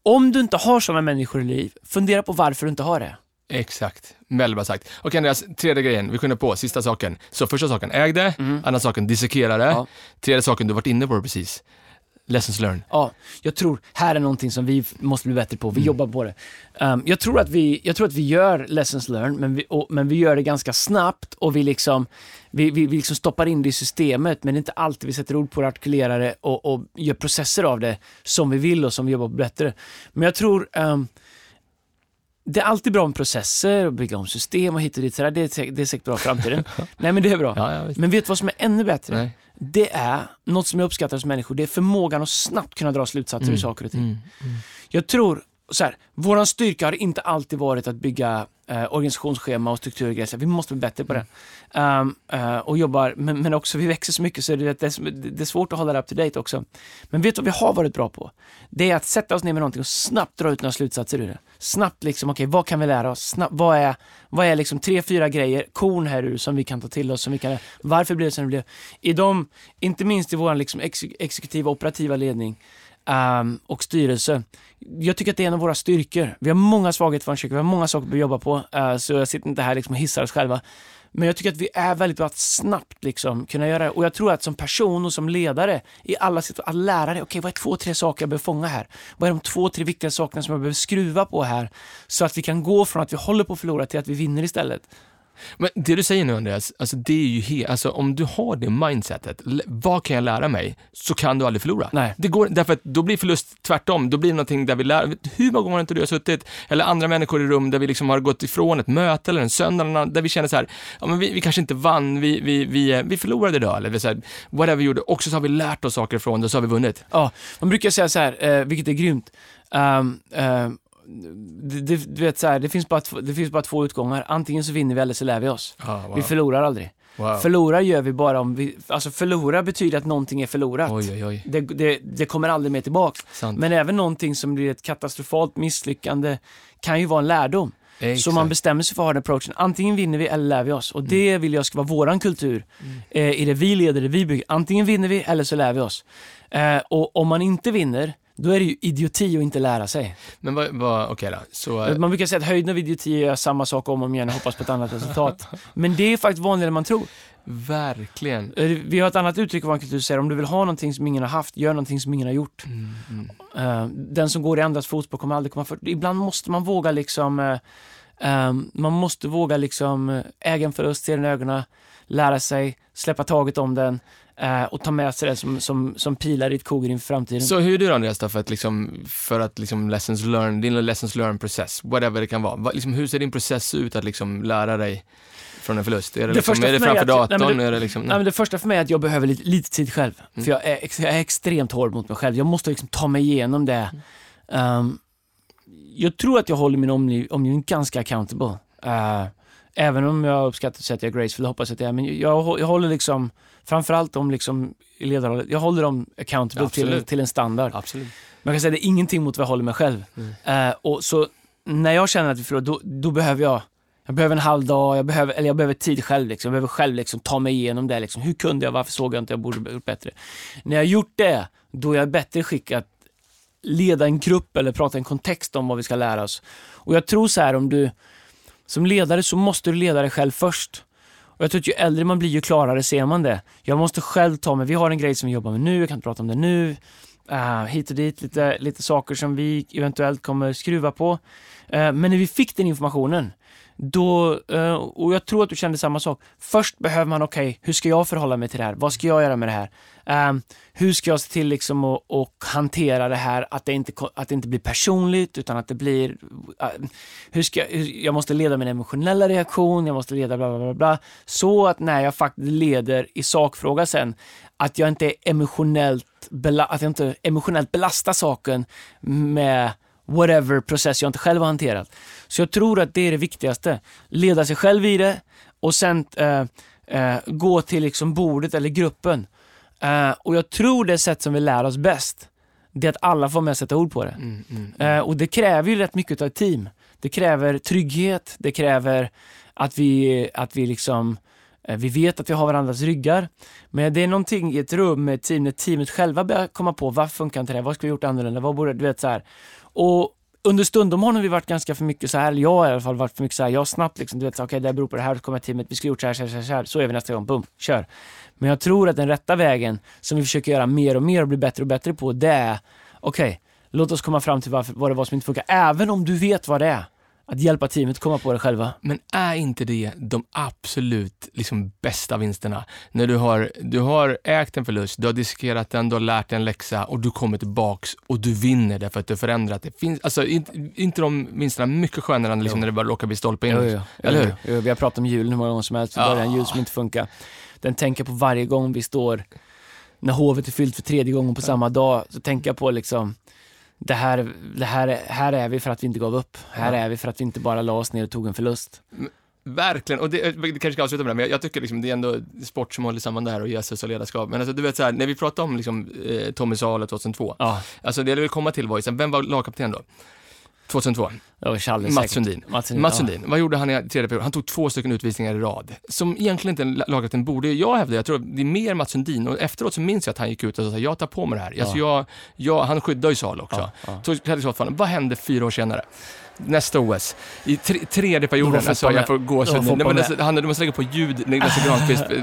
om du inte har sådana människor i liv, fundera på varför du inte har det. Exakt. Väl bra sagt. Okej Andreas, tredje grejen, vi kunde på, sista saken. Så första saken, äg det. Andra saken, dissekera det. Ja. Tredje saken, du varit inne på det precis. Lessons learned. Ja, jag tror här är någonting som vi måste bli bättre på. Vi jobbar på det. Ehm, jag, tror att vi, jag tror att vi gör lessons learned, men vi, och, men vi gör det ganska snabbt och vi liksom, vi, vi, vi liksom stoppar in det i systemet, men det är inte alltid vi sätter ord på det, artikulerar det och, och gör processer av det som vi vill och som vi jobbar på bättre. Men jag tror ehm, det är alltid bra med processer och bygga om system och hit och dit. Så där. Det, är, det är säkert bra i framtiden. Nej, men det är bra. Ja. Men vet du vad som är ännu bättre? Nej. Det är något som jag uppskattar hos människor. Det är förmågan att snabbt kunna dra slutsatser ur saker och ting. Mm. Jag tror, så här, våran styrka har inte alltid varit att bygga eh, organisationsschema och strukturgrejer. Så Vi måste bli bättre på det. Um, eh, och jobbar, men, men också vi växer så mycket så det, det, är- det är svårt att hålla det up to date också. Men vet du vad vi har varit bra på? Det är att sätta oss ner med någonting och snabbt dra ut några slutsatser ur det. Snabbt liksom, okej, vad kan vi lära oss? Snabbt, vad är, vad är liksom tre, fyra grejer, korn här ur som vi kan ta till oss, som vi kan, varför blev det som det blev? I de, inte minst i vår liksom ex, exekutiva operativa ledning, um, och styrelse. Jag tycker att det är en av våra styrkor. Vi har många svagheter för kyrkan, vi har många saker att jobba på, uh, så jag sitter inte här liksom och hissar oss själva. Men jag tycker att vi är väldigt bra att snabbt liksom kunna göra det. Och jag tror att som person och som ledare i alla situationer, att lära dig, okej vad är två, tre saker jag behöver fånga här? Vad är de två, tre viktiga sakerna som jag behöver skruva på här? Så att vi kan gå från att vi håller på att förlora till att vi vinner istället. Men det du säger nu Andreas, alltså det är ju he- alltså om du har det mindsetet, vad kan jag lära mig? Så kan du aldrig förlora. Nej. Det går, därför att då blir förlust tvärtom, då blir det någonting där vi lär, hur många gånger har inte du har suttit, eller andra människor i rum där vi liksom har gått ifrån ett möte eller en söndag, eller något, där vi känner så här, ja men vi, vi kanske inte vann, vi, vi, vi, vi förlorade idag, eller vi, så här, whatever vi gjorde, och så har vi lärt oss saker ifrån det, så har vi vunnit. Ja, man brukar säga så här, eh, vilket är grymt. Um, det, det, du vet så här, det, finns bara två, det finns bara två utgångar. Antingen så vinner vi eller så lär vi oss. Ja, wow. Vi förlorar aldrig. wow. Förlora gör vi bara om vi... Alltså förlora betyder att någonting är förlorat. Oj, oj, oj. Det, det, det kommer aldrig mer tillbaks. Sant. Men även någonting som blir ett katastrofalt misslyckande kan ju vara en lärdom. Så Exakt. Mm. man bestämmer sig för att ha den approachen. Antingen vinner vi eller lär vi oss. Och det vill jag ska vara våran kultur eh, i det vi leder, det vi bygger. Antingen vinner vi eller så lär vi oss. Eh, och om man inte vinner, då är det ju idioti att inte lära sig. Men vad, vad okej då, så... Man brukar säga att höjden av idioti är samma sak om och om igen och hoppas på ett annat resultat. Men det är faktiskt vanligare än man tror. Verkligen. Vi har ett annat uttryck i vår kultur säger om du vill ha någonting som ingen har haft, gör någonting som ingen har gjort. Mm, mm. Eh, den som går i andras fotspår kommer aldrig komma först. Ibland måste man våga liksom, eh, eh, man måste våga liksom äga en förlust, se den i ögonen, lära sig, släppa taget om den eh, och ta med sig det som, som, som pilar i ett koger inför framtiden. Så hur är du Andreas då för att liksom, för att liksom lessons learn, din lessons learn process, whatever det kan vara. Va, liksom, hur ser din process ut att liksom lära dig från en förlust? Är det, Det liksom, första är det framför att- datorn? nej, det- är det liksom, Nej, men det första för mig är att jag behöver lite, lite tid själv. Mm. För jag är, jag är extremt hård mot mig själv. Jag måste liksom ta mig igenom det. Um, jag tror att jag håller min omgiv- omgivning ganska accountable. Uh, även om jag uppskattar att säga att jag är graceful, hoppas att jag är. Men jag, jag håller liksom, framförallt om liksom ledarrollen, jag håller dem accountable till, Absolut. till en standard. Absolut. Man kan säga det är ingenting mot vad jag håller mig själv. Mm. Eh, och så när jag känner att vi förlorar, då, då behöver jag jag behöver en halv dag, jag behöver, eller jag behöver tid själv. Liksom. Jag behöver själv liksom, ta mig igenom det. Liksom. Hur kunde jag? Varför såg jag inte? Jag borde ha gjort bättre. När jag gjort det, då är jag bättre skick att leda en grupp eller prata i en kontext om vad vi ska lära oss. Och jag tror så här, om du som ledare så måste du leda dig själv först. Och jag tror att ju äldre man blir ju klarare ser man det. Jag måste själv ta mig, vi har en grej som vi jobbar med nu, jag kan inte prata om det nu. Uh, hit och dit, lite, lite saker som vi eventuellt kommer skruva på. Uh, men när vi fick den informationen, då, eh, och jag tror att du kände samma sak. Först behöver man, okej, okay, hur ska jag förhålla mig till det här? Vad ska jag göra med det här? Um, hur ska jag se till liksom att, att hantera det här, att det, inte, att det inte blir personligt, utan att det blir... Uh, hur ska, hur, jag måste leda min emotionella reaktion, jag måste leda bla bla bla, bla så att när jag faktiskt leder i sakfråga sen, att jag inte är emotionellt, bela, att jag inte emotionellt belastar saken med whatever process jag inte själv har hanterat. Så jag tror att det är det viktigaste. Leda sig själv i det och sen uh, uh, gå till liksom bordet eller gruppen Uh, och jag tror det sätt som vi lär oss bäst, det är att alla får med sätta ord på det. Mm, mm, mm. Uh, och det kräver ju rätt mycket av ett team. Det kräver trygghet, det kräver att vi, att vi liksom uh, vi vet att vi har varandras ryggar. Men det är någonting i ett rum med ett team, när teamet själva börjar komma på, vad funkar inte det? Vad ska vi gjort annorlunda? Vad borde, du vet så här. Och under stundom har vi varit ganska för mycket så här, eller jag har i alla fall varit för mycket så här, jag har snabbt liksom, du vet, okej okay, det beror på det här, så kommer teamet, vi ska gjort så här, så här, så här, så är vi nästa gång, bum, kör. Men jag tror att den rätta vägen, som vi försöker göra mer och mer och bli bättre och bättre på, det är, okej, okay, låt oss komma fram till varför, vad det var som inte funkar, även om du vet vad det är. Att hjälpa teamet komma på det själva. Men är inte det de absolut liksom, bästa vinsterna? När du har, du har ägt en förlust, du har diskerat den, du har lärt dig en läxa och du kommer tillbaks och du vinner därför att du har förändrat det. Finns, alltså, inte, inte de vinsterna mycket skönare än liksom, när det bara råkar bli stolpe in? Jo, jo, eller hur? Jo, vi har pratat om julen hur många gånger som helst, vi börjar en jul som inte funkar den tänker på varje gång vi står, när hovet är fyllt för tredje gången på samma dag, så tänker jag på liksom det här, det här, här är vi för att vi inte gav upp. Här är vi för att vi inte bara la oss ner och tog en förlust. Verkligen, och det, det kanske ska avsluta med det, men jag tycker liksom det är ändå sport som håller samman det här och Jesus och ledarskap. Men alltså, du vet så här, när vi pratade om liksom, eh, Tommy Salo 2002, ja. alltså det jag vill komma till var ju, vem var lagkapten då? 2002. Mats Sundin. Mats Sundin. Ja. Vad gjorde han i tredje period? Han tog två stycken utvisningar i rad. Som egentligen inte en lagkapten borde. Jag hävdar, jag tror det är mer Mats Sundin. Och efteråt så minns jag att han gick ut och sa, jag tar på mig det här. Ja. Alltså jag, jag, han skyddar ju Sal också. Ja. Ja. Så, vad hände fyra år senare? nästa OS. I tre, tredje perioden, alltså jag får gåshud nu. du måste lägga på ljud, Lasse Granqvist.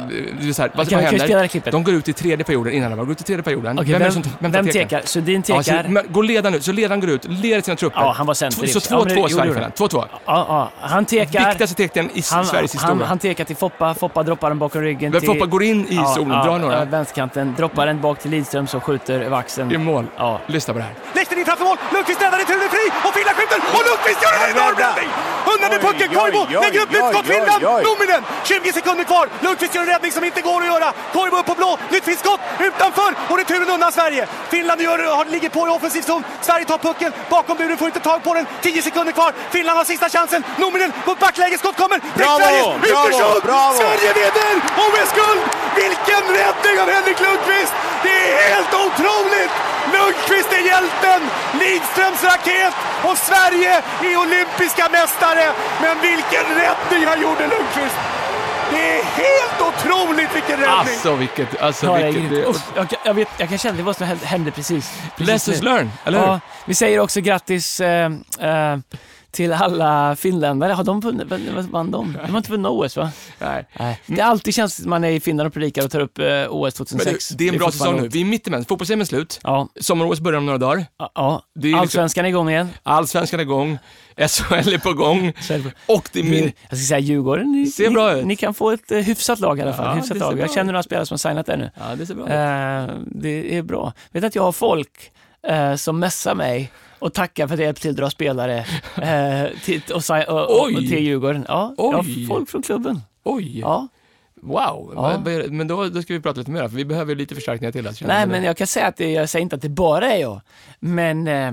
Det är så här, vad, vad händer? De går ut i tredje perioden innan de går ut i tredje perioden. Okay, vem, vem, vem, vem tekar? Sundin tekar? Ja, så, men, går ledaren ut, så ledaren går ut, leder sina trupper. Ja, han var center. Så 2-2 ja, Sverige 2-2. Ja, ja. Han tekar. Viktigaste tekningen i han, Sveriges historia. Han, han tekar till Foppa, Foppa droppar den bakom ryggen till... Foppa går in i zonen, ja, drar några. Vänsterkanten, droppar den bak till Lidström som skjuter över axeln. I mål. Ja. Lyssna på det här. Lehter in framför mål, Lundqvist räddar, returen fri och Finland skjuter och Lundqvist gör en enorm räddning! Undan pucken, Koivu lägger upp nytt skott, Finland, Numminen! 20 sekunder kvar, Lundqvist gör en räddning som inte går att göra. Koivu upp på blå, nytt finskt skott, utanför och returen undan Sverige. Finland gör, har, ligger på i offensiv zon, Sverige tar pucken, bakom buren får inte tag på den, 10 sekunder kvar, Finland har sista chansen, Numminen på backläge, skott kommer, bravo, bravo, bravo. Sverige vinner OS-guld! Vilken räddning av Henrik Lundqvist! Det är helt otroligt! Lundqvist är hjälten, Lidströms raket och Sverige är olympiska mästare. Men vilken räddning han gjorde Lundqvist! Det är helt otroligt vilken räddning! Alltså vilket... Alltså, ja, vilket det, usch, jag, jag, vet, jag kan känna det vad som hände precis. precis Lessons learn, eller hur? Ja, vi säger också grattis eh, eh, till alla finländare. Har de vunnit? Vad vann de? De har inte vunnit OS va? Nej. Nej. Det är alltid känns som att man är i Finland och predikar och tar upp eh, OS 2006. Det, det, är en bra säsong nu. Vi är mitt emellan. Fotbolls är slut. Ja. Sommar-OS börjar om några dagar. Ja. Liksom- Allsvenskan är igång igen. Allsvenskan är igång. SHL är på gång. Och det är min... Jag ska säga Djurgården, ni, ser bra ni, ut. ni kan få ett uh, hyfsat lag i alla fall. Ja, hyfsat lag. Jag känner några spelare som har signat där nu. Ja, det ser bra ut. Uh, det är bra. Vet att jag har folk uh, som messar mig och tackar för att jag hjälpte till att dra spelare eh, till, och, och, och, till Djurgården. Ja, Oj. har folk från klubben. Oj! Ja. Wow, ja. men då, då ska vi prata lite mer, för vi behöver lite förstärkningar till. Nej, men jag kan säga att det, jag säger inte att det bara är jag, men eh,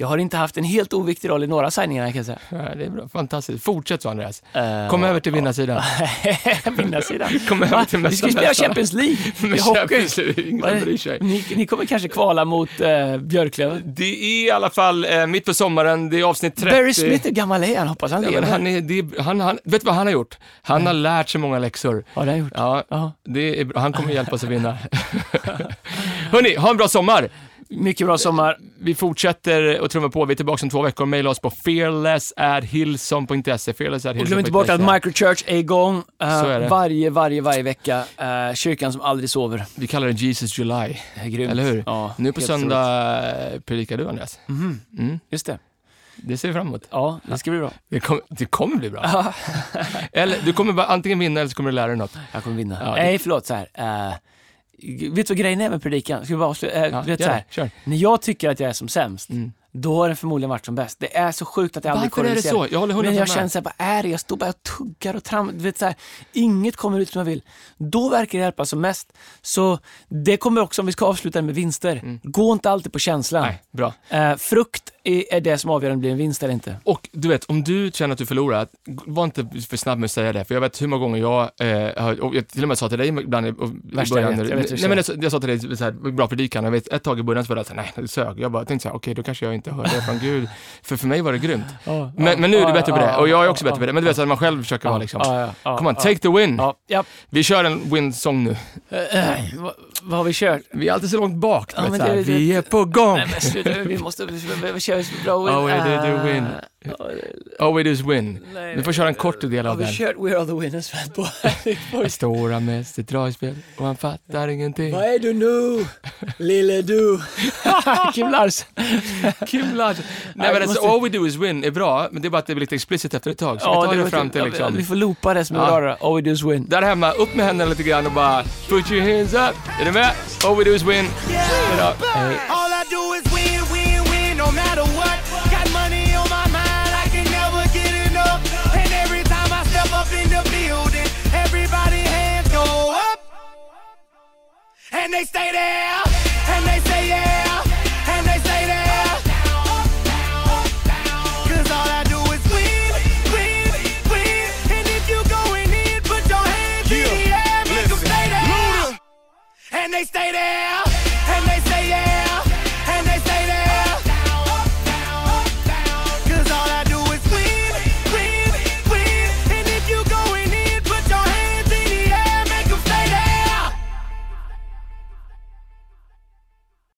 jag har inte haft en helt oviktig roll i några signingar kan jag säga. Ja, det är bra. Fantastiskt. Fortsätt så Andreas. Uh, Kom över till vinnarsidan. vinnarsidan? Kom över till Vi ska spela Champions League i hockey. Ingen bryr sig. Ni, ni, kommer kanske kvala mot uh, Björklöven? Det är i alla fall uh, mitt på sommaren, det är avsnitt 30. Barry Smith, hur gammal är han? Hoppas han lever. Ja, han, är, det, han, han, vet du vad han har gjort? Han har lärt sig många läxor. Har gjort. Ja, det är, han kommer hjälpa oss att vinna. Hörni, ha en bra sommar. Mycket bra sommar. Vi fortsätter att trumma på. Vi är tillbaka om två veckor. Maila oss på fearless.hillson.se. Fearless Och glöm inte bort att Microchurch är igång Så är varje, varje, varje vecka. Eh, kyrkan som aldrig sover. Vi kallar det Jesus July. Det är grymt. Eller hur? Ja, Nu på söndag predikar du, Andreas. Mhm, Mm. Just det. Det ser vi fram emot. Ja, det ska bli bra. Det, kom, det kommer bli bra. eller, du kommer antingen vinna eller så kommer du lära dig något. Jag kommer vinna. Ja, det- Nej, förlåt. Så här. eh, vet du vad grejen är med predikan? Ska vi bara avsluta? Eh, Ja, vet, så här. När jag tycker att jag är som sämst, Mm. Då har den förmodligen varit som bäst. Det är så sjukt att jag aldrig Varför är det så? Jag håller hundra Men jag med. känner såhär, vad är det? Jag står bara och tuggar och trampar. Du vet, så här, inget kommer ut som jag vill. Då verkar det hjälpa som mest. Så det kommer också, om vi ska avsluta med vinster, gå inte alltid på känslan. Mm. Nej, bra. Eh, frukt är, är det som avgör om det blir en vinst eller inte. Och du vet, om du känner att du förlorar, var inte för snabb med att säga det. För jag vet hur många gånger jag, eh, och jag till och med sa till dig ibland i, början. jag vet, jag nej, men jag, sa- jag sa till dig, så här, bra predikan, jag vet ett tag i början så var det så här, nej, det sög. Jag bara tänkte så här, okej, då kanske jag inte hörde det från Gud. För för mig var det grymt. Men, men nu är du bättre på det, och jag är också bättre på det. Men du vet, så att man själv försöker vara liksom, come on, take the win. Vi kör en win-song nu. Eh, eh, vad, har vi kört? Vi är alltid så långt bak, vi är på gång. Nej men sluta, vi måste, vi, kör bra win. Oh, we do the win. All we do is win. nej, Du får köra en kort del Har av vi den. kört We Are The Winners på? Stora med sitt dragspel och han fattar ingenting. Vad är du nu, lille du? Kim Larsen. Kim Larsen. Nej men vi alltså, måste- all we do is win är bra, men det är bara att det blir lite explicit efter ett tag. Så vi tar det, fram till Ja, liksom... Vi får loopa det som är Ja. bra. All we do is win. Där hemma, upp med händerna lite grann och bara put your hands up. Är du med? All we do is win. Hejdå. Hej. All I do is win, And they stay there, and they say yeah, and they say there. Cause all I do is win, win, win. And if you going in, put your hands in the air, make 'em stay there. And they stay there.